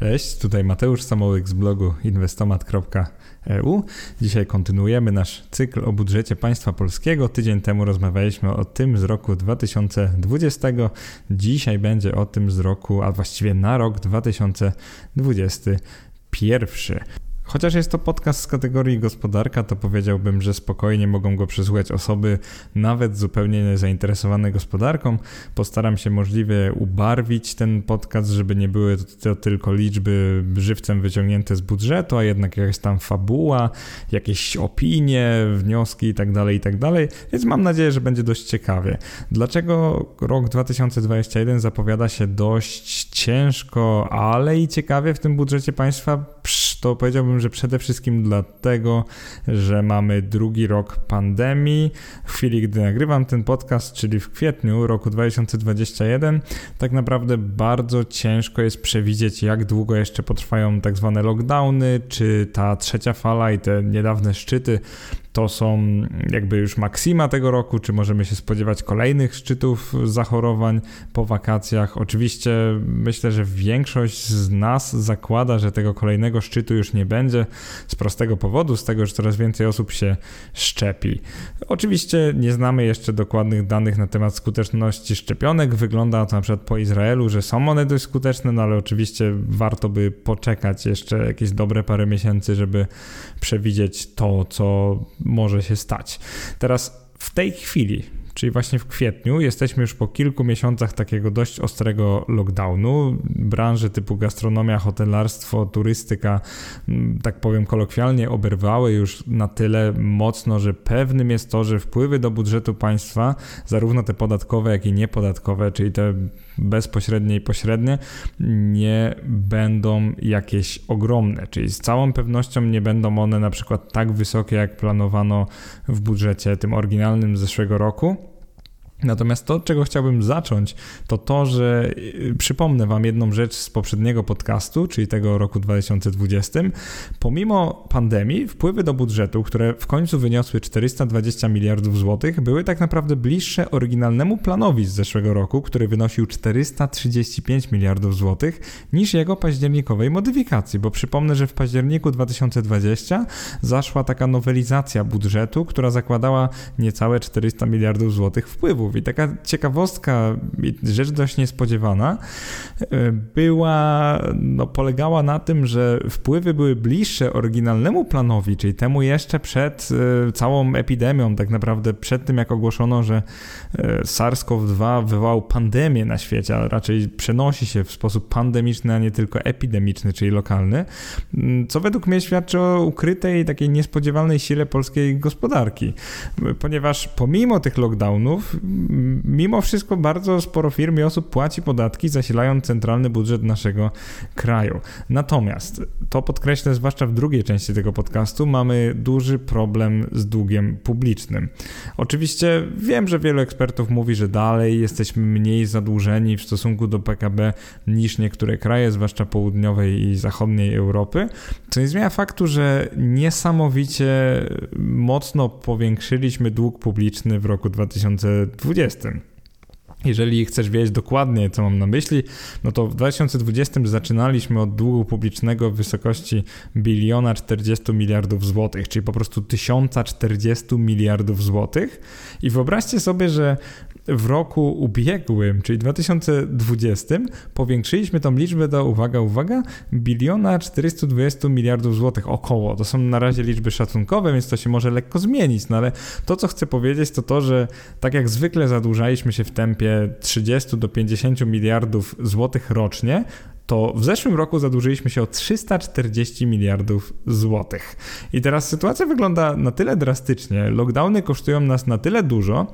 Cześć, tutaj Mateusz Samołyk z blogu inwestomat.eu. Dzisiaj kontynuujemy nasz cykl o budżecie państwa polskiego. Tydzień temu rozmawialiśmy o tym z roku 2020. Dzisiaj będzie o tym z roku, a właściwie na rok 2021. Chociaż jest to podcast z kategorii gospodarka, to powiedziałbym, że spokojnie mogą go przesłuchać osoby nawet zupełnie niezainteresowane gospodarką. Postaram się możliwie ubarwić ten podcast, żeby nie były to tylko liczby żywcem wyciągnięte z budżetu, a jednak jakaś tam fabuła, jakieś opinie, wnioski itd., tak itd. Tak Więc mam nadzieję, że będzie dość ciekawie. Dlaczego rok 2021 zapowiada się dość ciężko, ale i ciekawie w tym budżecie państwa? To powiedziałbym, że przede wszystkim dlatego, że mamy drugi rok pandemii. W chwili, gdy nagrywam ten podcast, czyli w kwietniu roku 2021, tak naprawdę bardzo ciężko jest przewidzieć, jak długo jeszcze potrwają tak zwane lockdowny, czy ta trzecia fala i te niedawne szczyty to są jakby już maksima tego roku, czy możemy się spodziewać kolejnych szczytów zachorowań po wakacjach. Oczywiście myślę, że większość z nas zakłada, że tego kolejnego szczytu już nie będzie z prostego powodu, z tego, że coraz więcej osób się szczepi. Oczywiście nie znamy jeszcze dokładnych danych na temat skuteczności szczepionek. Wygląda to na przykład po Izraelu, że są one dość skuteczne, no ale oczywiście warto by poczekać jeszcze jakieś dobre parę miesięcy, żeby przewidzieć to, co może się stać. Teraz w tej chwili, czyli właśnie w kwietniu, jesteśmy już po kilku miesiącach takiego dość ostrego lockdownu. Branże typu gastronomia, hotelarstwo, turystyka, mm, tak powiem kolokwialnie, oberwały już na tyle mocno, że pewnym jest to, że wpływy do budżetu państwa, zarówno te podatkowe, jak i niepodatkowe, czyli te bezpośrednie i pośrednie, nie będą jakieś ogromne, czyli z całą pewnością nie będą one na przykład tak wysokie, jak planowano w budżecie tym oryginalnym zeszłego roku. Natomiast to, czego chciałbym zacząć, to to, że y, przypomnę Wam jedną rzecz z poprzedniego podcastu, czyli tego roku 2020. Pomimo pandemii, wpływy do budżetu, które w końcu wyniosły 420 miliardów złotych, były tak naprawdę bliższe oryginalnemu planowi z zeszłego roku, który wynosił 435 miliardów złotych, niż jego październikowej modyfikacji, bo przypomnę, że w październiku 2020 zaszła taka nowelizacja budżetu, która zakładała niecałe 400 miliardów złotych wpływów i taka ciekawostka, rzecz dość niespodziewana, e, była, no, polegała na tym, że wpływy były bliższe oryginalnemu planowi, czyli temu jeszcze przed e, całą epidemią, tak naprawdę przed tym, jak ogłoszono, że e, SARS-CoV-2 wywołał pandemię na świecie, a raczej przenosi się w sposób pandemiczny, a nie tylko epidemiczny, czyli lokalny, co według mnie świadczy o ukrytej, takiej niespodziewanej sile polskiej gospodarki, ponieważ pomimo tych lockdownów mimo wszystko bardzo sporo firm i osób płaci podatki, zasilając centralny budżet naszego kraju. Natomiast, to podkreślę zwłaszcza w drugiej części tego podcastu, mamy duży problem z długiem publicznym. Oczywiście wiem, że wielu ekspertów mówi, że dalej jesteśmy mniej zadłużeni w stosunku do PKB niż niektóre kraje, zwłaszcza południowej i zachodniej Europy, co nie zmienia faktu, że niesamowicie mocno powiększyliśmy dług publiczny w roku 2020 2020. Jeżeli chcesz wiedzieć dokładnie, co mam na myśli, no to w 2020 zaczynaliśmy od długu publicznego w wysokości biliona 40 miliardów złotych, czyli po prostu 1040 miliardów złotych. I wyobraźcie sobie, że w roku ubiegłym, czyli 2020, powiększyliśmy tą liczbę do, uwaga, uwaga, biliona 420 miliardów złotych około. To są na razie liczby szacunkowe, więc to się może lekko zmienić, no ale to, co chcę powiedzieć, to to, że tak jak zwykle zadłużaliśmy się w tempie 30 do 50 miliardów złotych rocznie, to w zeszłym roku zadłużyliśmy się o 340 miliardów złotych. I teraz sytuacja wygląda na tyle drastycznie, lockdowny kosztują nas na tyle dużo,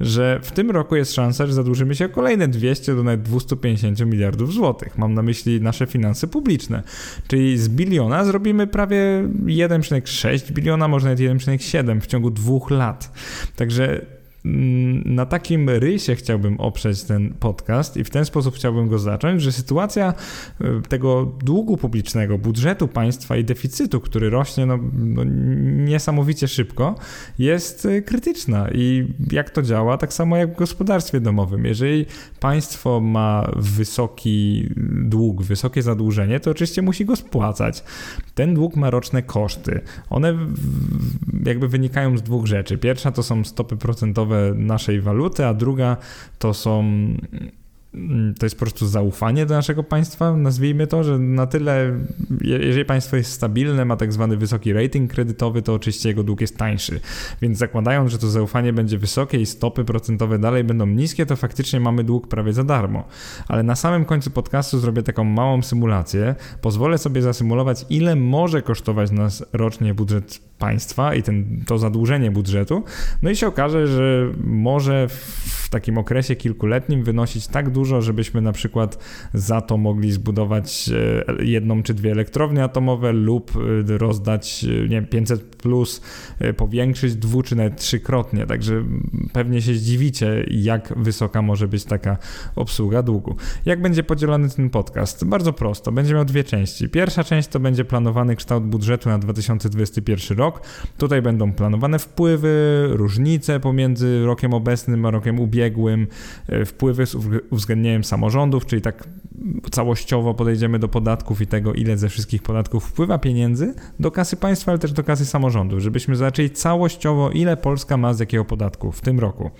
że w tym roku jest szansa, że zadłużymy się o kolejne 200 do nawet 250 miliardów złotych. Mam na myśli nasze finanse publiczne. Czyli z biliona zrobimy prawie 1,6 biliona, może nawet 1,7 w ciągu dwóch lat. Także na takim rysie chciałbym oprzeć ten podcast i w ten sposób chciałbym go zacząć, że sytuacja e, tego długu publicznego, budżetu państwa i deficytu, który rośnie no, no niesamowicie szybko, jest e, krytyczna. I jak to działa? Tak samo jak w gospodarstwie domowym. Jeżeli państwo ma wysoki dług, wysokie zadłużenie, to oczywiście musi go spłacać. Ten dług ma roczne koszty. One jakby wynikają z dwóch rzeczy. Pierwsza to są stopy procentowe naszej waluty, a druga to są Mm, to jest po prostu zaufanie do naszego państwa, nazwijmy to, że na tyle, jeżeli państwo jest stabilne, ma tak zwany wysoki rating kredytowy, to oczywiście jego dług jest tańszy. Więc zakładając, że to zaufanie będzie wysokie i stopy procentowe dalej będą niskie, to faktycznie mamy dług prawie za darmo. Ale na samym końcu podcastu zrobię taką małą symulację. Pozwolę sobie zasymulować, ile może kosztować nas rocznie budżet państwa i ten, to zadłużenie budżetu. No i się okaże, że może w takim okresie kilkuletnim wynosić tak dużo, żebyśmy na przykład za to mogli zbudować e, jedną czy dwie elektrownie atomowe lub e, rozdać e, nie wiem, 500 plus, powiększyć dwu czy nawet trzykrotnie. Także pewnie się zdziwicie, jak wysoka może być taka obsługa długu. Jak będzie podzielony ten podcast? Bardzo prosto. Będzie miał dwie części. Pierwsza część to będzie planowany kształt budżetu na 2021 rok. Tutaj będą planowane wpływy, różnice pomiędzy rokiem obecnym a rokiem ubiegłym, e, wpływy z uwzględnieniem samorządów, czyli tak całościowo podejdziemy do podatków i tego, ile ze wszystkich podatków wpływa pieniędzy do kasy państwa, ale też do kasy samorządu, żebyśmy zaczęli całościowo, ile Polska ma z jakiego podatku w tym roku.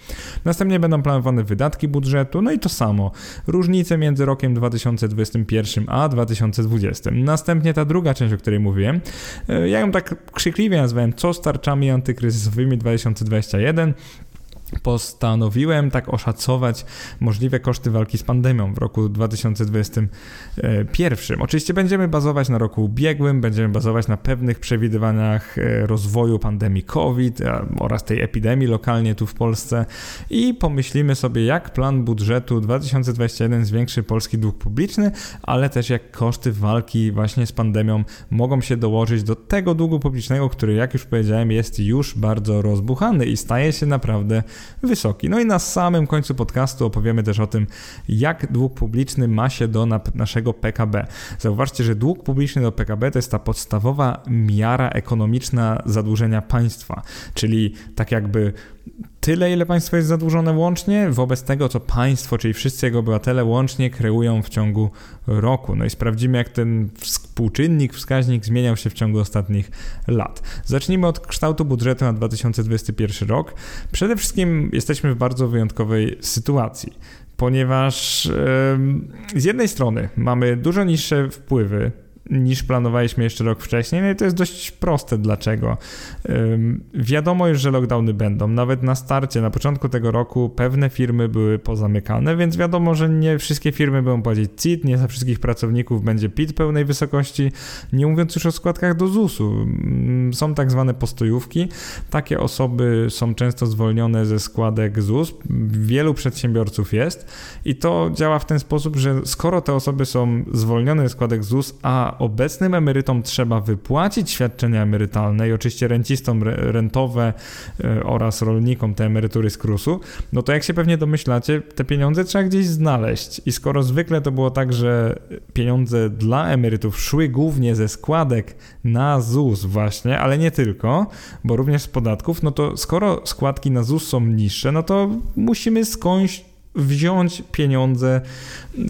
Następnie będą planowane wydatki budżetu, no i to samo. Różnice między rokiem 2021 a 2020. Następnie ta druga część, o której mówiłem, e, ja ją tak krzykliwie nazwałem, co z tarczami antykryzysowymi 2021 postanowiłem tak oszacować możliwe koszty walki z pandemią w roku 2021. Oczywiście będziemy bazować na roku ubiegłym, będziemy bazować na pewnych przewidywaniach e, rozwoju pandemii COVID oraz tej epidemii lokalnie tu w Polsce i pomyślimy sobie, jak plan budżetu 2021 zwiększy polski dług publiczny, ale też jak koszty walki właśnie z pandemią mogą się dołożyć do tego długu publicznego, który, jak już powiedziałem, jest już bardzo rozbuchany i staje się naprawdę wysoki. No i na samym końcu podcastu opowiemy też o tym, jak dług publiczny ma się do naszego PKB. Zauważcie, że dług publiczny do PKB to jest ta podstawowa miara ekonomiczna zadłużenia państwa, czyli tak jakby tyle, ile państwo jest zadłużone łącznie, wobec tego, co państwo, czyli wszyscy jego obywatele łącznie kreują w ciągu roku. No i sprawdzimy, jak ten współczynnik, wskaźnik zmieniał się w ciągu ostatnich lat. Zacznijmy od kształtu budżetu na 2021 rok. Przede wszystkim jesteśmy w bardzo wyjątkowej sytuacji ponieważ yy, z jednej strony mamy dużo niższe wpływy niż planowaliśmy jeszcze rok wcześniej. No i to jest dość proste. Dlaczego? Wiadomo już, że lockdowny będą. Nawet na starcie, na początku tego roku pewne firmy były pozamykane, więc wiadomo, że nie wszystkie firmy będą płacić CIT, nie za wszystkich pracowników będzie PIT pełnej wysokości, nie mówiąc już o składkach do ZUS-u. Są tak zwane postojówki. Takie osoby są często zwolnione ze składek ZUS. Wielu przedsiębiorców jest i to działa w ten sposób, że skoro te osoby są zwolnione ze składek ZUS, a obecnym emerytom trzeba wypłacić świadczenia emerytalne i oczywiście rencistom rentowe e, oraz rolnikom te emerytury z KRUS-u, no to jak się pewnie domyślacie, te pieniądze trzeba gdzieś znaleźć. I skoro zwykle to było tak, że pieniądze dla emerytów szły głównie ze składek na ZUS właśnie, ale nie tylko, bo również z podatków, no to skoro składki na ZUS są niższe, no to musimy skądś wziąć pieniądze e,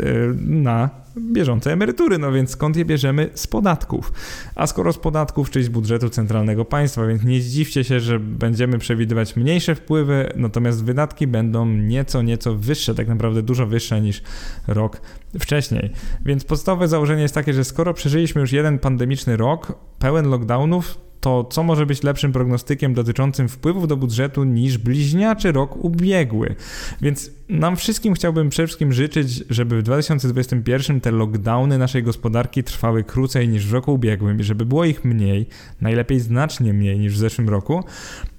na bieżące emerytury, no więc skąd je bierzemy? Z podatków. A skoro z podatków, czyli z budżetu centralnego państwa, więc nie zdziwcie się, że będziemy przewidywać mniejsze wpływy, natomiast wydatki będą nieco, nieco wyższe, tak naprawdę dużo wyższe niż rok wcześniej. Więc podstawowe założenie jest takie, że skoro przeżyliśmy już jeden pandemiczny rok, pełen lockdownów, to co może być lepszym prognostykiem dotyczącym wpływów do budżetu niż bliźniaczy rok ubiegły. Więc nam wszystkim chciałbym przede wszystkim życzyć, żeby w 2021 te lockdowny naszej gospodarki trwały krócej niż w roku ubiegłym i żeby było ich mniej, najlepiej znacznie mniej niż w zeszłym roku.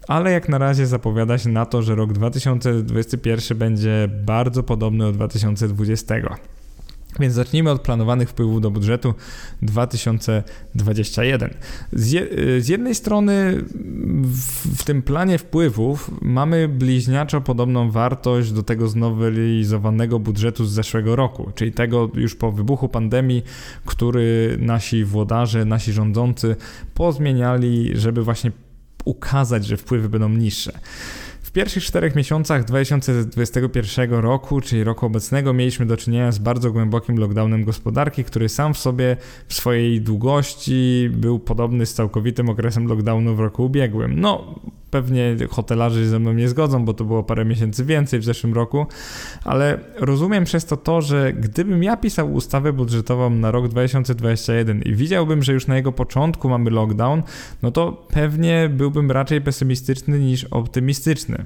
Ale jak na razie zapowiada się na to, że rok 2021 będzie bardzo podobny do 2020. Więc zacznijmy od planowanych wpływów do budżetu 2021. Z, je, z jednej strony w, w, tym planie wpływów mamy bliźniaczo podobną wartość do tego znowelizowanego budżetu z zeszłego roku, czyli tego już po wybuchu pandemii, który nasi włodarze, nasi rządzący pozmieniali, żeby właśnie ukazać, że wpływy będą niższe pierwszych czterech miesiącach 2021 roku, czyli roku obecnego, mieliśmy do czynienia z bardzo głębokim lockdownem gospodarki, który sam w sobie w swojej długości był podobny z całkowitym okresem lockdownu w roku ubiegłym. No, pewnie hotelarze się ze mną nie zgodzą, bo to było parę miesięcy więcej w zeszłym roku, ale rozumiem przez to to, że gdybym ja pisał ustawę budżetową na rok 2021 i widziałbym, że już na jego początku mamy lockdown, no to pewnie byłbym raczej pesymistyczny niż optymistyczny.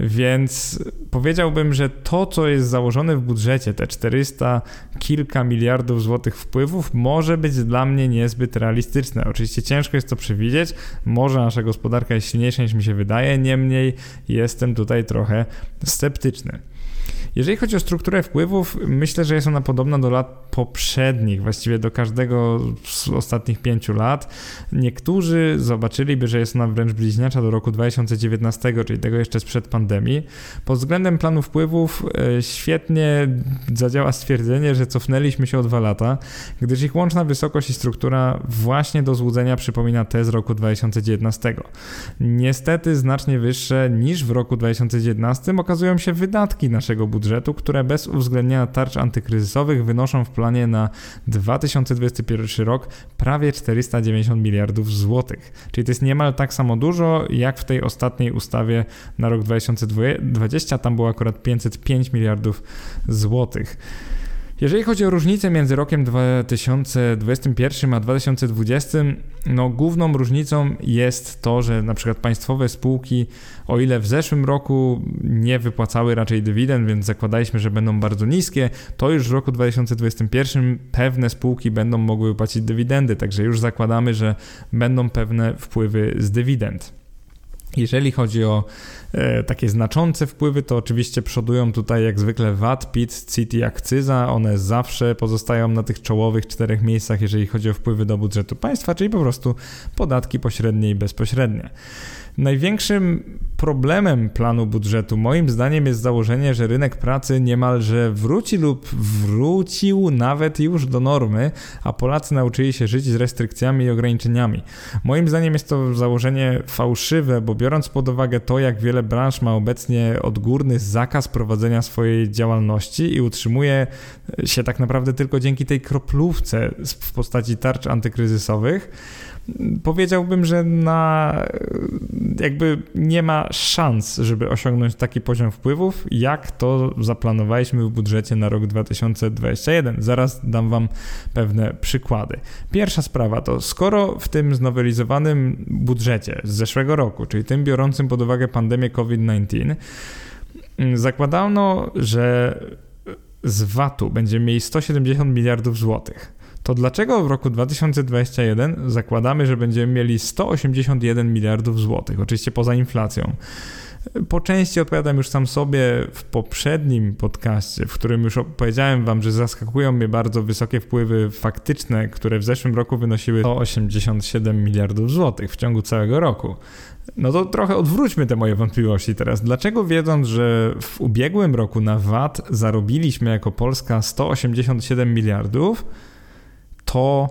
Więc powiedziałbym, że to, co jest założone w budżecie, te 400 kilka miliardów złotych wpływów, może być dla mnie niezbyt realistyczne. Oczywiście ciężko jest to przewidzieć, może nasza gospodarka jest silniejsza niż mi się wydaje, niemniej jestem tutaj trochę sceptyczny. Jeżeli chodzi o strukturę wpływów, myślę, że jest ona podobna do lat poprzednich, właściwie do każdego z ostatnich pięciu lat. Niektórzy zobaczyliby, że jest ona wręcz bliźniacza do roku 2019, czyli tego jeszcze sprzed pandemii. Pod względem planu wpływów e, świetnie zadziała stwierdzenie, że cofnęliśmy się o dwa lata, gdyż ich łączna wysokość i struktura właśnie do złudzenia przypomina te z roku 2019. Niestety znacznie wyższe niż w roku 2019 okazują się wydatki naszego budżetu, które bez uwzględnienia tarcz antykryzysowych wynoszą w planie na 2021 rok prawie 490 miliardów złotych. Czyli to jest niemal tak samo dużo jak w tej ostatniej ustawie na rok 2020, tam było akurat 505 miliardów złotych. Jeżeli chodzi o różnicę między rokiem 2021 a 2020, no główną różnicą jest to, że na przykład państwowe spółki, o ile w zeszłym roku nie wypłacały raczej dywidend, więc zakładaliśmy, że będą bardzo niskie, to już w roku 2021 pewne spółki będą mogły płacić dywidendy, także już zakładamy, że będą pewne wpływy z dywidend. Jeżeli chodzi o e, takie znaczące wpływy, to oczywiście przodują tutaj jak zwykle VAT, PIT, CIT i akcyza. One zawsze pozostają na tych czołowych czterech miejscach, jeżeli chodzi o wpływy do budżetu państwa, czyli po prostu podatki pośrednie i bezpośrednie. Największym problemem planu budżetu moim zdaniem jest założenie, że rynek pracy niemalże wróci lub wrócił nawet już do normy, a Polacy nauczyli się żyć z restrykcjami i ograniczeniami. Moim zdaniem jest to założenie fałszywe, bo biorąc pod uwagę to, jak wiele branż ma obecnie odgórny zakaz prowadzenia swojej działalności i utrzymuje się tak naprawdę tylko dzięki tej kroplówce w postaci tarcz antykryzysowych, powiedziałbym, że na jakby nie ma szans, żeby osiągnąć taki poziom wpływów, jak to zaplanowaliśmy w budżecie na rok 2021. Zaraz dam Wam pewne przykłady. Pierwsza sprawa to, skoro w tym znowelizowanym budżecie z zeszłego roku, czyli tym biorącym pod uwagę pandemię COVID-19, zakładano, że z VAT-u będziemy mieli 170 miliardów złotych to dlaczego w roku 2021 zakładamy, że będziemy mieli 181 miliardów złotych, oczywiście poza inflacją? Po części odpowiadam już sam sobie w poprzednim podcaście, w którym już powiedziałem wam, że zaskakują mnie bardzo wysokie wpływy faktyczne, które w zeszłym roku wynosiły 187 miliardów złotych w ciągu całego roku. No to trochę odwróćmy te moje wątpliwości teraz. Dlaczego wiedząc, że w ubiegłym roku na VAT zarobiliśmy jako Polska 187 miliardów, to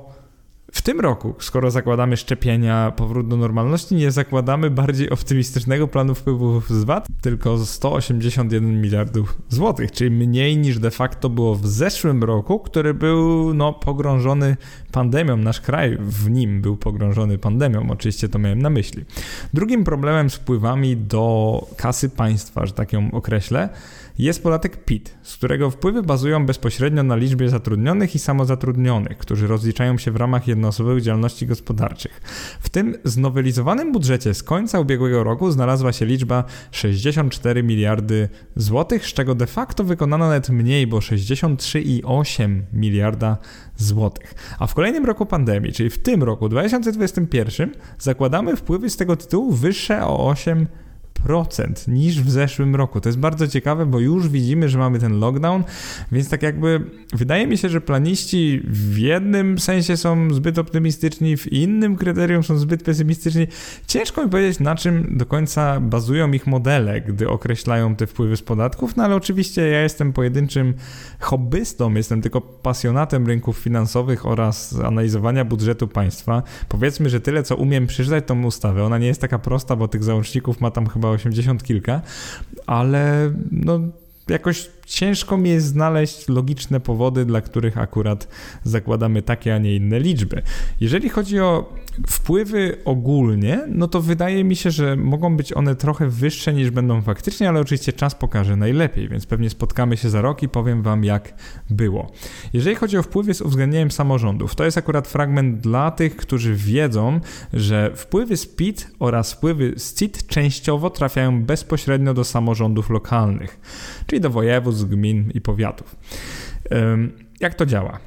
w tym roku, skoro zakładamy szczepienia, powrót do normalności, nie zakładamy bardziej optymistycznego planu wpływów z VAT, tylko 181 miliardów złotych, czyli mniej niż de facto było w zeszłym roku, który był no, pogrążony pandemią. Nasz kraj w nim był pogrążony pandemią, oczywiście to miałem na myśli. Drugim problemem z wpływami do kasy państwa, że tak ją określę, jest podatek PIT, z którego wpływy bazują bezpośrednio na liczbie zatrudnionych i samozatrudnionych, którzy rozliczają się w ramach jednoosobowych działalności gospodarczych. W tym znowelizowanym budżecie z końca ubiegłego roku znalazła się liczba 64 miliardy złotych, z czego de facto wykonano nawet mniej, bo 63,8 miliarda złotych. A w kolejnym roku pandemii, czyli w tym roku 2021, zakładamy wpływy z tego tytułu wyższe o 8 niż w zeszłym roku. To jest bardzo ciekawe, bo już widzimy, że mamy ten lockdown, więc tak jakby wydaje mi się, że planiści w jednym sensie są zbyt optymistyczni, w innym kryterium są zbyt pesymistyczni. Ciężko mi powiedzieć, na czym do końca bazują ich modele, gdy określają te wpływy z podatków, no ale oczywiście ja jestem pojedynczym hobbystą, jestem tylko pasjonatem rynków finansowych oraz analizowania budżetu państwa. Powiedzmy, że tyle, co umiem przeczytać tą ustawę, ona nie jest taka prosta, bo tych załączników ma tam chyba 80 kilka, ale no jakoś ciężko mi jest znaleźć logiczne powody, dla których akurat zakładamy takie, a nie inne liczby. Jeżeli chodzi o wpływy ogólnie, no to wydaje mi się, że mogą być one trochę wyższe niż będą faktycznie, ale oczywiście czas pokaże najlepiej, więc pewnie spotkamy się za rok i powiem Wam, jak było. Jeżeli chodzi o wpływy z uwzględnieniem samorządów, to jest akurat fragment dla tych, którzy wiedzą, że wpływy z PIT oraz wpływy z CIT częściowo trafiają bezpośrednio do samorządów lokalnych, czyli do województw, gmin i powiatów. Jak to działa?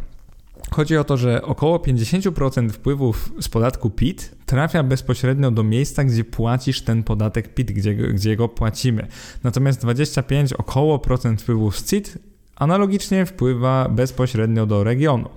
Chodzi o to, że około 50% wpływów z podatku PIT trafia bezpośrednio do miejsca, gdzie płacisz ten podatek PIT, gdzie, gdzie go płacimy. Natomiast 25 około procent wpływów z CIT analogicznie wpływa bezpośrednio do regionu.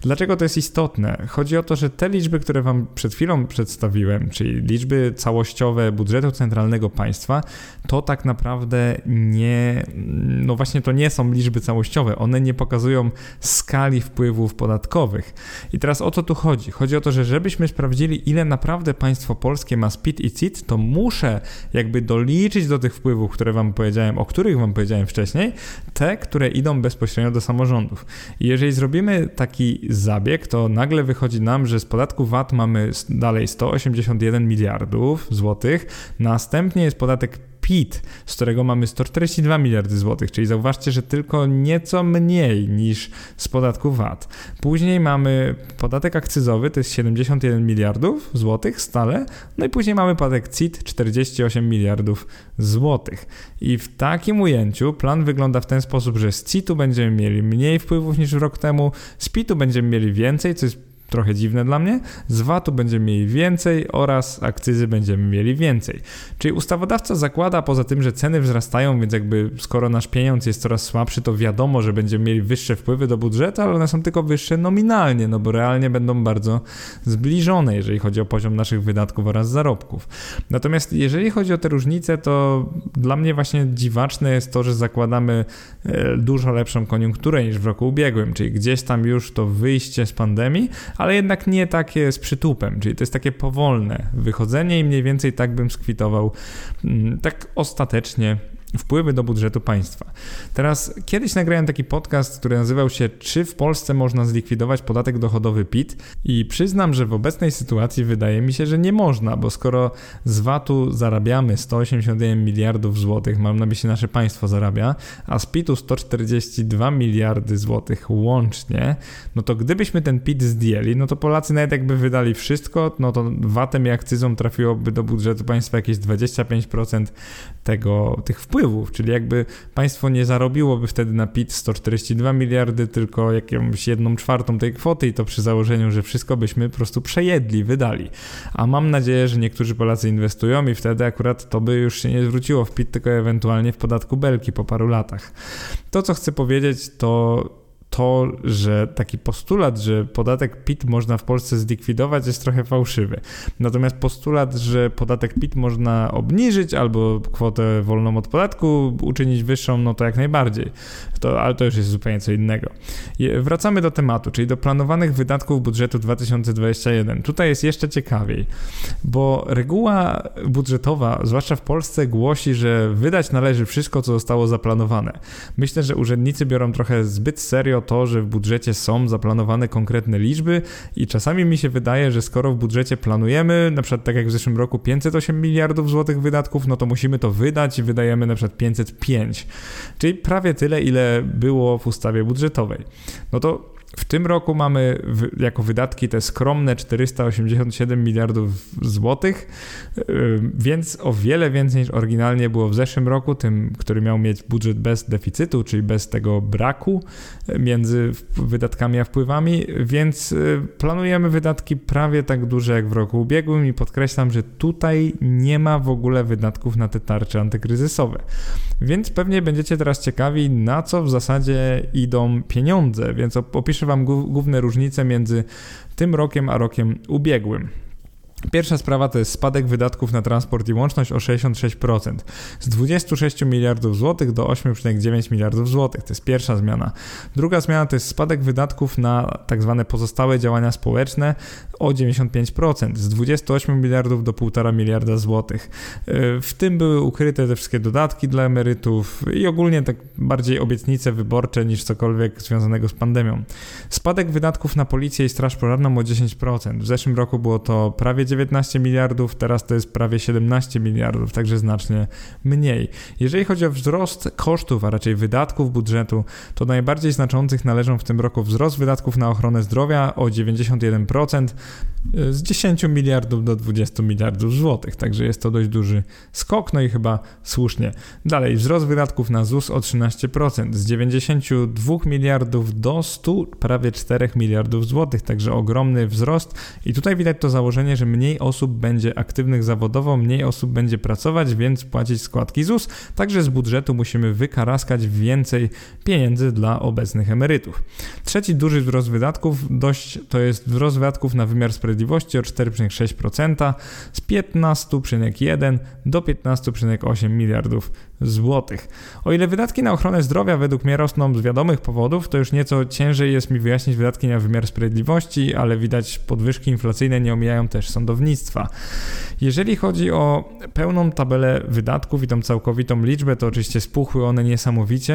Dlaczego to jest istotne? Chodzi o to, że te liczby, które Wam przed chwilą przedstawiłem, czyli liczby całościowe budżetu centralnego państwa, to tak naprawdę nie, no właśnie to nie są liczby całościowe. One nie pokazują skali wpływów podatkowych. I teraz o co tu chodzi? Chodzi o to, że żebyśmy sprawdzili, ile naprawdę państwo polskie ma PIT i CIT, to muszę jakby doliczyć do tych wpływów, które Wam powiedziałem, o których Wam powiedziałem wcześniej, te, które idą bezpośrednio do samorządów. I jeżeli zrobimy taki zabieg, to nagle wychodzi nam, że z podatku VAT mamy dalej 181 miliardów złotych, następnie jest podatek PIT, z którego mamy 142 miliardy złotych, czyli zauważcie, że tylko nieco mniej niż z podatku VAT. Później mamy podatek akcyzowy, to jest 71 miliardów złotych stale, no i później mamy podatek CIT 48 miliardów złotych. I w takim ujęciu plan wygląda w ten sposób, że z CIT-u będziemy mieli mniej wpływów niż rok temu, z PIT-u będziemy mieli więcej, co jest trochę dziwne dla mnie. Z VAT-u będziemy mieli więcej oraz akcyzy będziemy mieli więcej. Czyli ustawodawca zakłada poza tym, że ceny wzrastają, więc jakby skoro nasz pieniądz jest coraz słabszy, to wiadomo, że będziemy mieli wyższe wpływy do budżetu, ale one są tylko wyższe nominalnie, no bo realnie będą bardzo zbliżone, jeżeli chodzi o poziom naszych wydatków oraz zarobków. Natomiast jeżeli chodzi o te różnice, to dla mnie właśnie dziwaczne jest to, że zakładamy e, dużo lepszą koniunkturę niż w roku ubiegłym, czyli gdzieś tam już to wyjście z pandemii, ale jednak nie takie z przytupem, czyli to jest takie powolne wychodzenie i mniej więcej tak bym skwitował mm, tak ostatecznie wpływy do budżetu państwa. Teraz kiedyś nagrałem taki podcast, który nazywał się Czy w Polsce można zlikwidować podatek dochodowy PIT? I przyznam, że w obecnej sytuacji wydaje mi się, że nie można, bo skoro z VAT-u zarabiamy 181 miliardów złotych, mam na myśli nasze państwo zarabia, a z PIT-u 142 miliardy złotych łącznie, no to gdybyśmy ten PIT zdjęli, no to Polacy nawet jakby wydali wszystko, no to VAT-em i akcyzą trafiłoby do budżetu państwa jakieś 25% tego, tych wpływów wpływów, czyli jakby państwo nie zarobiłoby wtedy na PIT 142 miliardy, tylko jakąś jedną czwartą tej kwoty i to przy założeniu, że wszystko byśmy po prostu przejedli, wydali. A mam nadzieję, że niektórzy Polacy inwestują i wtedy akurat to by już się nie zwróciło w PIT, tylko ewentualnie w podatku belki po paru latach. To, co chcę powiedzieć, to to, że taki postulat, że podatek PIT można w Polsce zlikwidować, jest trochę fałszywy. Natomiast postulat, że podatek PIT można obniżyć albo kwotę wolną od podatku uczynić wyższą, no to jak najbardziej. To, ale to już jest zupełnie co innego. Wracamy do tematu, czyli do planowanych wydatków budżetu 2021. Tutaj jest jeszcze ciekawiej, bo reguła budżetowa, zwłaszcza w Polsce, głosi, że wydać należy wszystko, co zostało zaplanowane. Myślę, że urzędnicy biorą trochę zbyt serio to, że w budżecie są zaplanowane konkretne liczby i czasami mi się wydaje, że skoro w budżecie planujemy, na przykład tak jak w zeszłym roku 508 miliardów złotych wydatków, no to musimy to wydać i wydajemy na przykład 505, czyli prawie tyle, ile było w ustawie budżetowej. No to W tym roku mamy jako wydatki te skromne 487 miliardów złotych, więc o wiele więcej niż oryginalnie było w zeszłym roku, tym, który miał mieć budżet bez deficytu, czyli bez tego braku y, między wydatkami a wpływami, więc y, planujemy wydatki prawie tak duże jak w roku ubiegłym i podkreślam, że tutaj nie ma w ogóle wydatków na te tarcze antykryzysowe. Więc pewnie będziecie teraz ciekawi, na co w zasadzie idą pieniądze, więc opiszę Wam główne różnice między tym rokiem a rokiem ubiegłym. Pierwsza sprawa to jest spadek wydatków na transport i łączność o 66%. Z 26 miliardów złotych do 8,9 miliardów złotych. To jest pierwsza zmiana. Druga zmiana to jest spadek wydatków na tak zwane pozostałe działania społeczne o 95%. Z 28 miliardów do 1,5 miliarda złotych. W tym były ukryte te wszystkie dodatki dla emerytów i ogólnie tak bardziej obietnice wyborcze niż cokolwiek związanego z pandemią. Spadek wydatków na policję i straż pożarną o 10%. W zeszłym roku było to prawie 19 miliardów, teraz to jest prawie 17 miliardów, także znacznie mniej. Jeżeli chodzi o wzrost kosztów, a raczej wydatków budżetu, to najbardziej znaczących należą w tym roku wzrost wydatków na ochronę zdrowia o 91%, z 10 miliardów do 20 miliardów złotych, także jest to dość duży skok, no i chyba słusznie. Dalej, wzrost wydatków na ZUS o 13%, z 92 miliardów do 100 prawie 4 miliardów złotych, także ogromny wzrost i tutaj widać to założenie, że mniej osób będzie aktywnych zawodowo, mniej osób będzie pracować, więc płacić składki ZUS, także z budżetu musimy wykaraskać więcej pieniędzy dla obecnych emerytów. Trzeci duży wzrost wydatków dość to jest wzrost wydatków na wymiar sprawiedliwości o 4,6% z 15,1 do 15,8 miliardów złotych. O ile wydatki na ochronę zdrowia według mnie rosną z wiadomych powodów, to już nieco ciężej jest mi wyjaśnić wydatki na wymiar sprawiedliwości, ale widać podwyżki inflacyjne nie omijają też sądownictwa. Jeżeli chodzi o pełną tabelę wydatków i tą całkowitą liczbę, to oczywiście spuchły one niesamowicie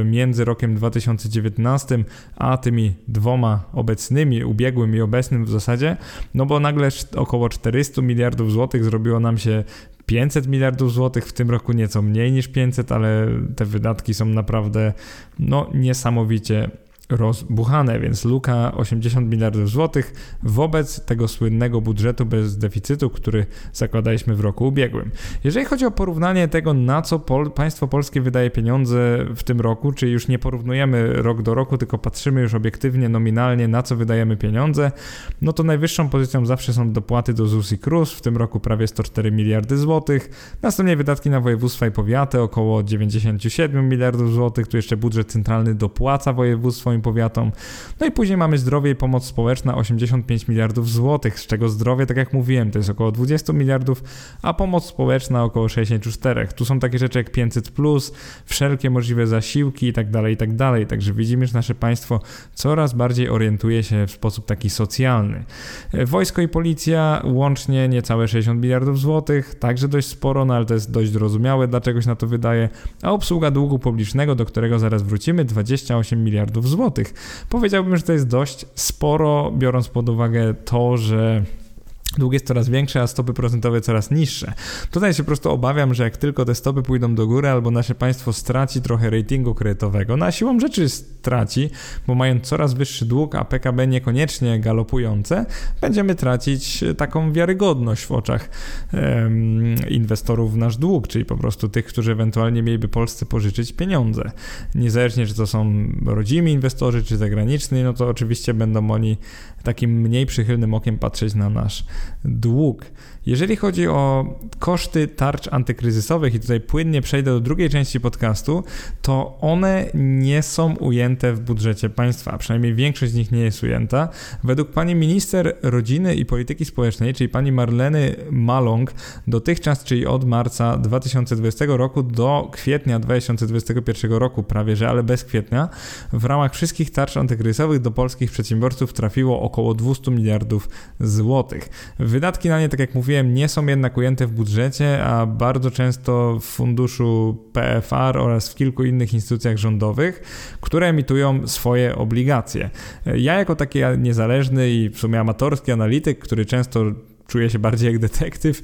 e, między rokiem 2019 a tymi dwoma obecnymi, ubiegłym i obecnym w zasadzie, no bo nagle około 400 miliardów złotych zrobiło nam się 500 miliardów złotych, w tym roku nieco mniej niż 500, ale te wydatki są naprawdę no, niesamowicie rozbuchane, więc luka 80 miliardów złotych wobec tego słynnego budżetu bez deficytu, który zakładaliśmy w roku ubiegłym. Jeżeli chodzi o porównanie tego, na co pol państwo polskie wydaje pieniądze w tym roku, czyli już nie porównujemy rok do roku, tylko patrzymy już obiektywnie, nominalnie, na co wydajemy pieniądze, no to najwyższą pozycją zawsze są dopłaty do ZUS i KRUS, w tym roku prawie 104 miliardy złotych, następnie wydatki na województwa i powiaty około 97 miliardów złotych, tu jeszcze budżet centralny dopłaca województwom swoim powiatom. No i później mamy zdrowie i pomoc społeczna 85 miliardów złotych, z czego zdrowie, tak jak mówiłem, to jest około 20 miliardów, a pomoc społeczna około 64. Tu są takie rzeczy jak 500, wszelkie możliwe zasiłki itd., tak itd. Tak Także widzimy, że nasze państwo coraz bardziej orientuje się w sposób taki socjalny. Wojsko i policja łącznie niecałe 60 miliardów złotych, także dość sporo, no ale to jest dość zrozumiałe, dlaczego się na to wydaje, a obsługa długu publicznego, do którego zaraz wrócimy, 28 miliardów złotych. Powiedziałbym, że to jest dość sporo, biorąc pod uwagę to, że Dług jest coraz większy, a stopy procentowe coraz niższe. Tutaj się po prostu obawiam, że jak tylko te stopy pójdą do góry, albo nasze państwo straci trochę ratingu kredytowego, na siłą rzeczy straci, bo mając coraz wyższy dług, a PKB niekoniecznie galopujące, będziemy tracić taką wiarygodność w oczach um, inwestorów w nasz dług, czyli po prostu tych, którzy ewentualnie mieliby Polsce pożyczyć pieniądze. Niezależnie, czy to są rodzimi inwestorzy, czy zagraniczni, no to oczywiście będą oni takim mniej przychylnym okiem patrzeć na nasz dług. Jeżeli chodzi o koszty tarcz antykryzysowych, i tutaj płynnie przejdę do drugiej części podcastu, to one nie są ujęte w budżecie państwa, a przynajmniej większość z nich nie jest ujęta. Według pani minister rodziny i polityki społecznej, czyli pani Marleny Malong, dotychczas, czyli od marca 2020 roku do kwietnia 2021 roku, prawie że, ale bez kwietnia, w ramach wszystkich tarcz antykryzysowych do polskich przedsiębiorców trafiło około 200 miliardów złotych. Wydatki na nie, tak jak mówiłem, mówiłem, nie są jednak ujęte w budżecie, a bardzo często w funduszu PFR oraz w kilku innych instytucjach rządowych, które emitują swoje obligacje. Ja jako taki niezależny i w sumie amatorski analityk, który często czuję się bardziej jak detektyw.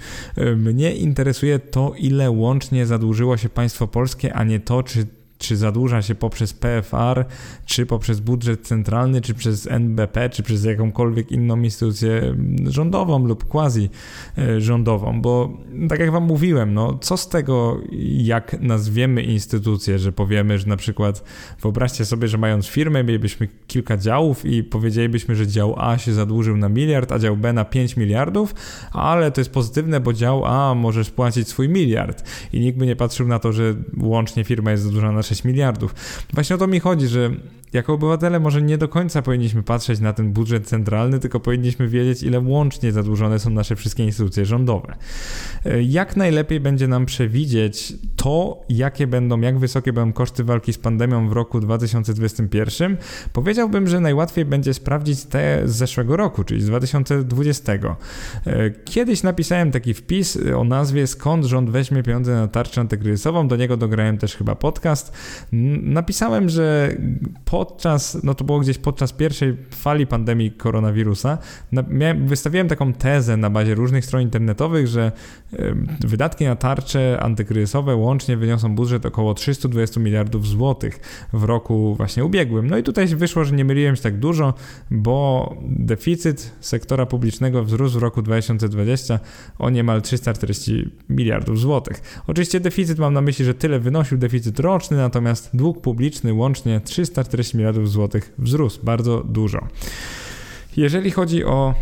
Mnie interesuje to, ile łącznie zadłużyło się państwo polskie, a nie to, czy czy zadłuża się poprzez PFR, czy poprzez budżet centralny, czy przez NBP, czy przez jakąkolwiek inną instytucję rządową lub quasi e, rządową, bo tak jak wam mówiłem, no co z tego, jak nazwiemy instytucję, że powiemy, że na przykład wyobraźcie sobie, że mając firmę, mielibyśmy kilka działów i powiedzielibyśmy, że dział A się zadłużył na miliard, a dział B na 5 miliardów, ale to jest pozytywne, bo dział A możesz płacić swój miliard. I nikt by nie patrzył na to, że łącznie firma jest zadłużona na 6 miliardów. Właśnie o to mi chodzi, że jako obywatele może nie do końca powinniśmy patrzeć na ten budżet centralny, tylko powinniśmy wiedzieć, ile łącznie zadłużone są nasze wszystkie instytucje rządowe. E, jak najlepiej będzie nam przewidzieć to, jakie będą, jak wysokie będą koszty walki z pandemią w roku 2021? Powiedziałbym, że najłatwiej będzie sprawdzić te z zeszłego roku, czyli z 2020. E, kiedyś napisałem taki wpis o nazwie Skąd rząd weźmie pieniądze na tarczę antykryzysową, do niego dograłem też chyba podcast. Napisałem, że po podczas, no to było gdzieś podczas pierwszej fali pandemii koronawirusa, miałem, wystawiłem taką tezę na bazie różnych stron internetowych, że wydatki na tarcze antykryzysowe łącznie wyniosą budżet około 320 miliardów złotych w roku właśnie ubiegłym. No i tutaj wyszło, że nie myliłem się tak dużo, bo deficyt sektora publicznego wzrósł w roku 2020 o niemal 340 miliardów złotych. Oczywiście deficyt mam na myśli, że tyle wynosił deficyt roczny, natomiast dług publiczny łącznie 340 miliardów złotych wzrósł bardzo dużo. Jeżeli chodzi o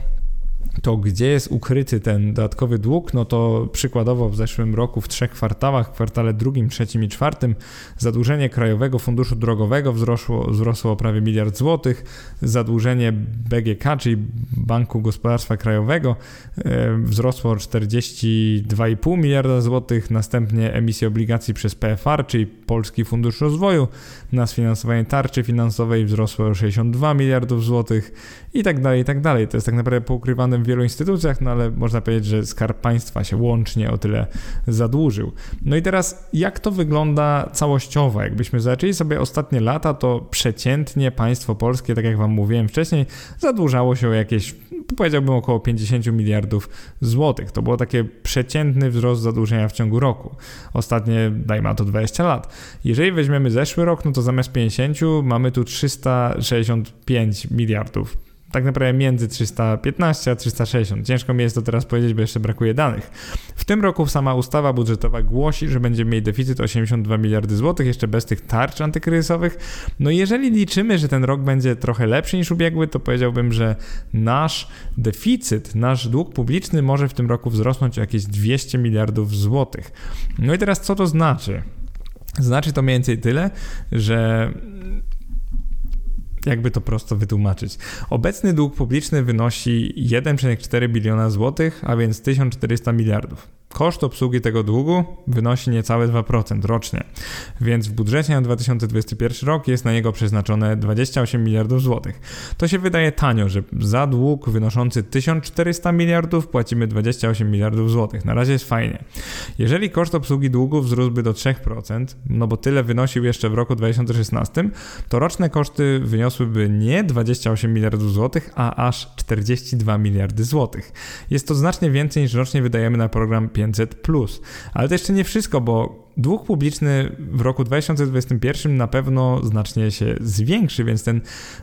to gdzie jest ukryty ten dodatkowy dług, no to przykładowo w zeszłym roku w trzech kwartałach, kwartale drugim, trzecim i czwartym, zadłużenie Krajowego Funduszu Drogowego wzrosło, wzrosło o prawie miliard złotych, zadłużenie BGK, czyli Banku Gospodarstwa Krajowego, e, wzrosło o 42,5 miliarda złotych, następnie emisje obligacji przez PFR, czyli Polski Fundusz Rozwoju, na sfinansowanie tarczy finansowej wzrosło o 62 miliardów złotych i tak dalej, i tak dalej. To jest tak naprawdę poukrywane w wielu instytucjach, no ale można powiedzieć, że Skarb Państwa się łącznie o tyle zadłużył. No i teraz jak to wygląda całościowo? Jakbyśmy zaczęli sobie ostatnie lata, to przeciętnie państwo polskie, tak jak wam mówiłem wcześniej, zadłużało się o jakieś, powiedziałbym około 50 miliardów złotych. To było takie przeciętny wzrost zadłużenia w ciągu roku. Ostatnie, dajmy na to 20 lat. Jeżeli weźmiemy zeszły rok, no to zamiast 50 mamy tu 365 miliardów tak naprawdę między 315 a 360. Ciężko mi jest to teraz powiedzieć, bo jeszcze brakuje danych. W tym roku sama ustawa budżetowa głosi, że będziemy mieli deficyt 82 miliardy złotych, jeszcze bez tych tarcz antykryzysowych. No jeżeli liczymy, że ten rok będzie trochę lepszy niż ubiegły, to powiedziałbym, że nasz deficyt, nasz dług publiczny może w tym roku wzrosnąć o jakieś 200 miliardów złotych. No i teraz co to znaczy? Znaczy to mniej więcej tyle, że jakby to prosto wytłumaczyć. Obecny dług publiczny wynosi 1,4 biliona złotych, a więc 1400 miliardów. Koszt obsługi tego długu wynosi niecałe 2% rocznie, więc w budżecie na 2021 rok jest na niego przeznaczone 28 miliardów złotych. To się wydaje tanio, że za dług wynoszący 1400 miliardów płacimy 28 miliardów złotych. Na razie jest fajnie. Jeżeli koszt obsługi długu wzrósłby do 3%, no bo tyle wynosił jeszcze w roku 2016, to roczne koszty wyniosłyby nie 28 miliardów złotych, a aż 42 miliardy złotych. Jest to znacznie więcej niż rocznie wydajemy na program 500. Ale to jeszcze nie wszystko, bo dług publiczny w roku 2021 na pewno znacznie się zwiększy, więc ten,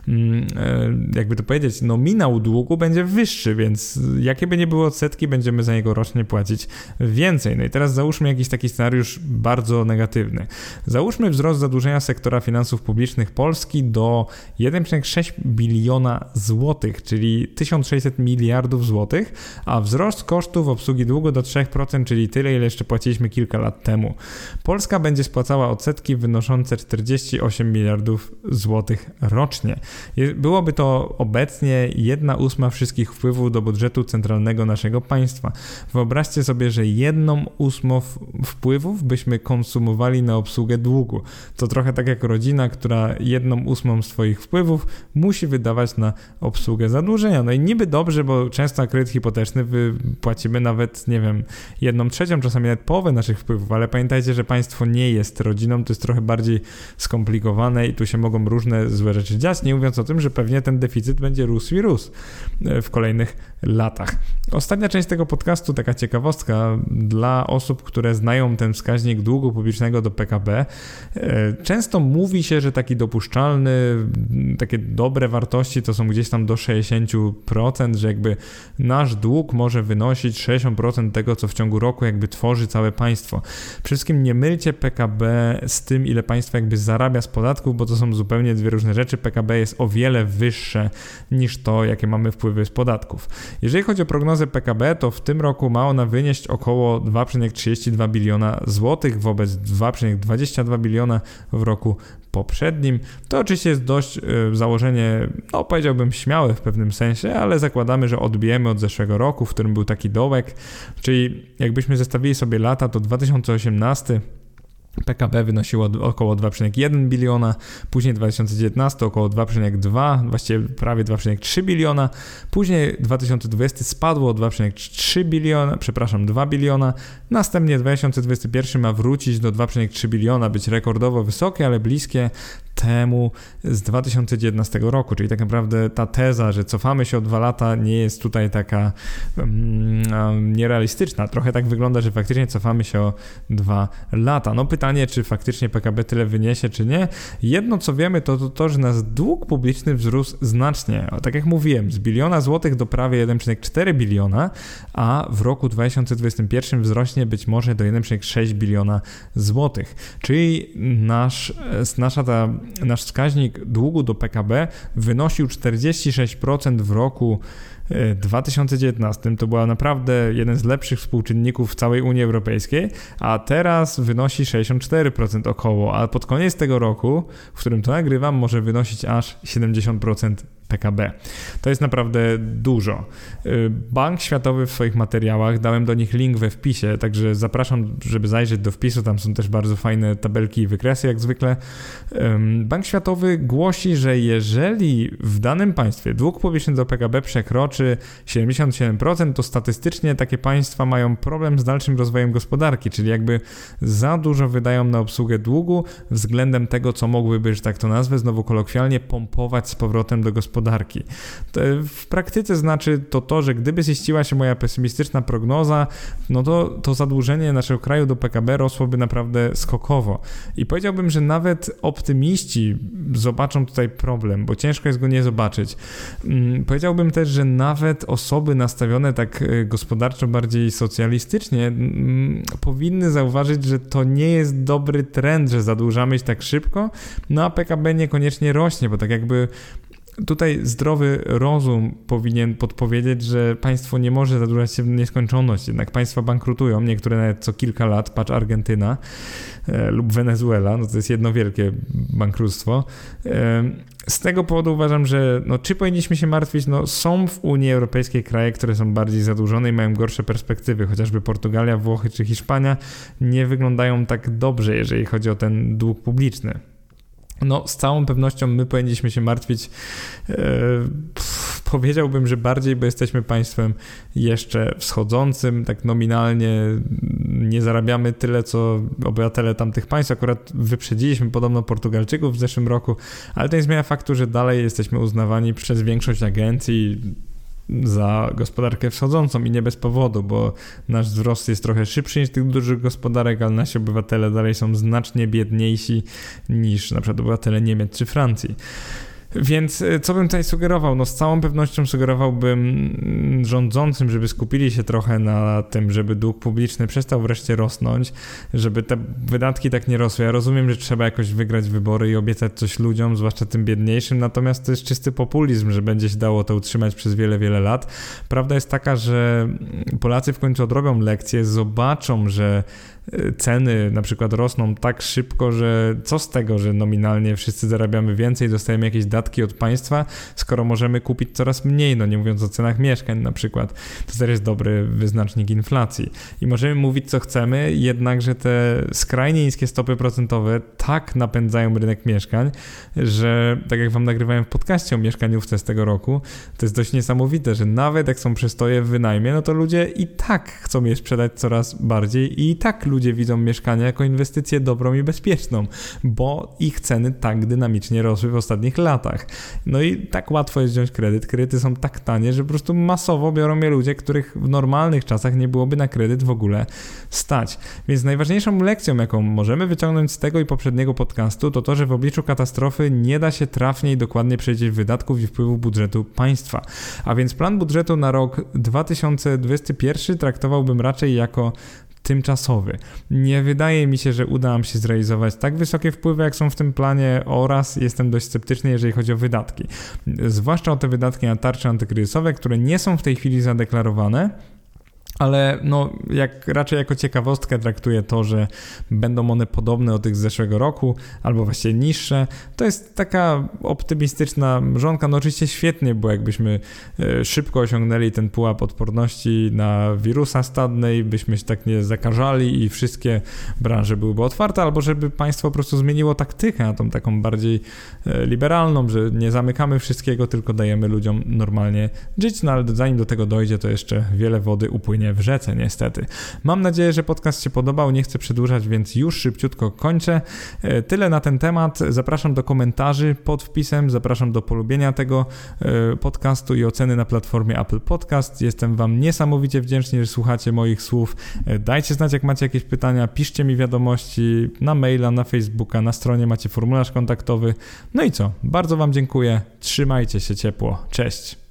mm, e, jakby to powiedzieć, nominał długu będzie wyższy, więc jakie by nie było odsetki, będziemy za niego rocznie płacić więcej. No i teraz załóżmy jakiś taki scenariusz bardzo negatywny. Załóżmy wzrost zadłużenia sektora finansów publicznych Polski do 1,6 biliona złotych, czyli 1600 miliardów złotych, a wzrost kosztów obsługi długu do 3%, czyli tyle, ile jeszcze płaciliśmy kilka lat temu. Polska będzie spłacała odsetki wynoszące 48 miliardów złotych rocznie. Byłoby to obecnie 1 ósma wszystkich wpływów do budżetu centralnego naszego państwa. Wyobraźcie sobie, że jedną ósmą wpływów byśmy konsumowali na obsługę długu. To trochę tak jak rodzina, która jedną ósmą swoich wpływów musi wydawać na obsługę zadłużenia. No i niby dobrze, bo często na kredyt hipoteczny wypłacimy nawet, nie wiem, jedną trzecią, czasami nawet połowę naszych wpływów, ale pamiętajcie, że państwo nie jest rodziną, to jest trochę bardziej skomplikowane i tu się mogą różne złe rzeczy dziać, nie mówiąc o tym, że pewnie ten deficyt będzie rósł i rósł e, w kolejnych latach. Ostatnia część tego podcastu, taka ciekawostka dla osób, które znają ten wskaźnik długu publicznego do PKB. E, często mówi się, że taki dopuszczalny, takie dobre wartości to są gdzieś tam do 60%, że jakby nasz dług może wynosić 60% tego, co w ciągu roku jakby tworzy całe państwo. Przede nie mylcie PKB z tym, ile państwo jakby zarabia z podatków, bo to są zupełnie dwie różne rzeczy. PKB jest o wiele wyższe niż to, jakie mamy wpływy z podatków. Jeżeli chodzi o prognozę PKB, to w tym roku ma ona wynieść około 2,32 biliona złotych wobec 2,22 biliona w roku poprzednim. To oczywiście jest dość y, założenie, no powiedziałbym śmiałe w pewnym sensie, ale zakładamy, że odbijemy od zeszłego roku, w którym był taki dołek, czyli jakbyśmy zestawili sobie lata, to 2018 PKB wynosiło około 2,1 biliona, później 2019 około 2,2, właściwie prawie 2,3 biliona, później 2020 spadło o 2,3 biliona, przepraszam, 2 biliona, następnie 2021 ma wrócić do 2,3 biliona, być rekordowo wysokie, ale bliskie temu z 2019 roku, czyli tak naprawdę ta teza, że cofamy się o dwa lata nie jest tutaj taka um, nierealistyczna. Trochę tak wygląda, że faktycznie cofamy się o dwa lata. No pytanie, czy faktycznie PKB tyle wyniesie, czy nie. Jedno co wiemy, to to, to że nasz dług publiczny wzrósł znacznie. Tak jak mówiłem, z biliona złotych do prawie 1,4 biliona, a w roku 2021 wzrośnie być może do 1,6 biliona złotych. Czyli nasz, nasza ta nasz wskaźnik długu do PKB wynosił 46% w roku 2019 e, to była naprawdę jeden z lepszych współczynników w całej Unii Europejskiej, a teraz wynosi 64% około, a pod koniec tego roku, w którym to nagrywam, może wynosić aż 70% PKB. To jest naprawdę dużo. Y, Bank Światowy w swoich materiałach, dałem do nich link we wpisie, także zapraszam, żeby zajrzeć do wpisu, tam są też bardzo fajne tabelki i wykresy, jak zwykle. Bank Światowy głosi, że jeżeli w danym państwie dług publiczny do PKB przekroczy 77%, to statystycznie takie państwa mają problem z dalszym rozwojem gospodarki, czyli jakby za dużo wydają na obsługę długu względem tego, co mogłyby, że tak to nazwę, znowu kolokwialnie, pompować z powrotem do gospodarki gospodarki. W praktyce znaczy to to, że gdyby ziściła się moja pesymistyczna prognoza, no to to zadłużenie naszego kraju do PKB rosłoby naprawdę skokowo. I powiedziałbym, że nawet optymiści zobaczą tutaj problem, bo ciężko jest go nie zobaczyć. Mm, powiedziałbym też, że nawet osoby nastawione tak e, gospodarczo bardziej socjalistycznie mm, powinny zauważyć, że to nie jest dobry trend, że zadłużamy się tak szybko, no a PKB niekoniecznie rośnie, bo tak jakby Tutaj zdrowy rozum powinien podpowiedzieć, że państwo nie może zadłużać się w nieskończoność, jednak państwa bankrutują, niektóre nawet co kilka lat, patrz Argentyna e, lub Wenezuela, no to jest jedno wielkie bankructwo. E, z tego powodu uważam, że no, czy powinniśmy się martwić? No, są w Unii Europejskiej kraje, które są bardziej zadłużone i mają gorsze perspektywy, chociażby Portugalia, Włochy czy Hiszpania nie wyglądają tak dobrze, jeżeli chodzi o ten dług publiczny. No, z całą pewnością my powinniśmy się martwić. E, powiedziałbym, że bardziej, bo jesteśmy państwem jeszcze wschodzącym, tak nominalnie nie zarabiamy tyle, co obywatele tamtych państw. Akurat wyprzedziliśmy podobno Portugalczyków w zeszłym roku, ale to nie zmienia faktu, że dalej jesteśmy uznawani przez większość agencji za gospodarkę wschodzącą i nie bez powodu, bo nasz wzrost jest trochę szybszy niż tych dużych gospodarek, ale nasi obywatele dalej są znacznie biedniejsi niż na przykład obywatele Niemiec czy Francji. Więc e, co bym tutaj sugerował? No z całą pewnością sugerowałbym mm, rządzącym, żeby skupili się trochę na tym, żeby dług publiczny przestał wreszcie rosnąć, żeby te wydatki tak nie rosły. Ja rozumiem, że trzeba jakoś wygrać wybory i obiecać coś ludziom, zwłaszcza tym biedniejszym, natomiast to jest czysty populizm, że będzie się dało to utrzymać przez wiele, wiele lat. Prawda jest taka, że Polacy w końcu odrobią lekcję, zobaczą, że ceny na przykład rosną tak szybko, że co z tego, że nominalnie wszyscy zarabiamy więcej, dostajemy jakieś datki od państwa, skoro możemy kupić coraz mniej, no nie mówiąc o cenach mieszkań na przykład. To też jest dobry wyznacznik inflacji. I możemy mówić co chcemy, jednakże te skrajnie niskie stopy procentowe tak napędzają rynek mieszkań, że tak jak wam nagrywałem w podcaście o mieszkaniówce z tego roku, to jest dość niesamowite, że nawet jak są przestoje w wynajmie, no to ludzie i tak chcą je sprzedać coraz bardziej i i tak ludzie ludzie widzą mieszkania jako inwestycję dobrą i bezpieczną, bo ich ceny tak dynamicznie rosły w ostatnich latach. No i tak łatwo jest wziąć kredyt. Kredyty są tak tanie, że po prostu masowo biorą je ludzie, których w normalnych czasach nie byłoby na kredyt w ogóle stać. Więc najważniejszą lekcją, jaką możemy wyciągnąć z tego i poprzedniego podcastu, to to, że w obliczu katastrofy nie da się trafnie i dokładnie przejrzeć wydatków i wpływów budżetu państwa. A więc plan budżetu na rok 2021 traktowałbym raczej jako tymczasowy. Nie wydaje mi się, że uda nam się zrealizować tak wysokie wpływy, jak są w tym planie, oraz jestem dość sceptyczny, jeżeli chodzi o wydatki. Zwłaszcza o te wydatki na tarcze antykryzysowe, które nie są w tej chwili zadeklarowane ale no, jak, raczej jako ciekawostkę traktuję to, że będą one podobne do tych z zeszłego roku, albo właściwie niższe. To jest taka optymistyczna mrzonka. No oczywiście świetnie, bo jakbyśmy e, szybko osiągnęli ten pułap odporności na wirusa stadnej, byśmy się tak nie zakażali i wszystkie branże byłyby otwarte, albo żeby państwo po prostu zmieniło taktykę na tą taką bardziej e, liberalną, że nie zamykamy wszystkiego, tylko dajemy ludziom normalnie żyć, no ale zanim do tego dojdzie, to jeszcze wiele wody upłynie w rzece, niestety. Mam nadzieję, że podcast się podobał. Nie chcę przedłużać, więc już szybciutko kończę. E, tyle na ten temat. Zapraszam do komentarzy pod wpisem, zapraszam do polubienia tego e, podcastu i oceny na platformie Apple Podcast. Jestem Wam niesamowicie wdzięczny, że słuchacie moich słów. E, dajcie znać, jak macie jakieś pytania, piszcie mi wiadomości na maila, na Facebooka, na stronie macie formularz kontaktowy. No i co? Bardzo Wam dziękuję. Trzymajcie się ciepło. Cześć.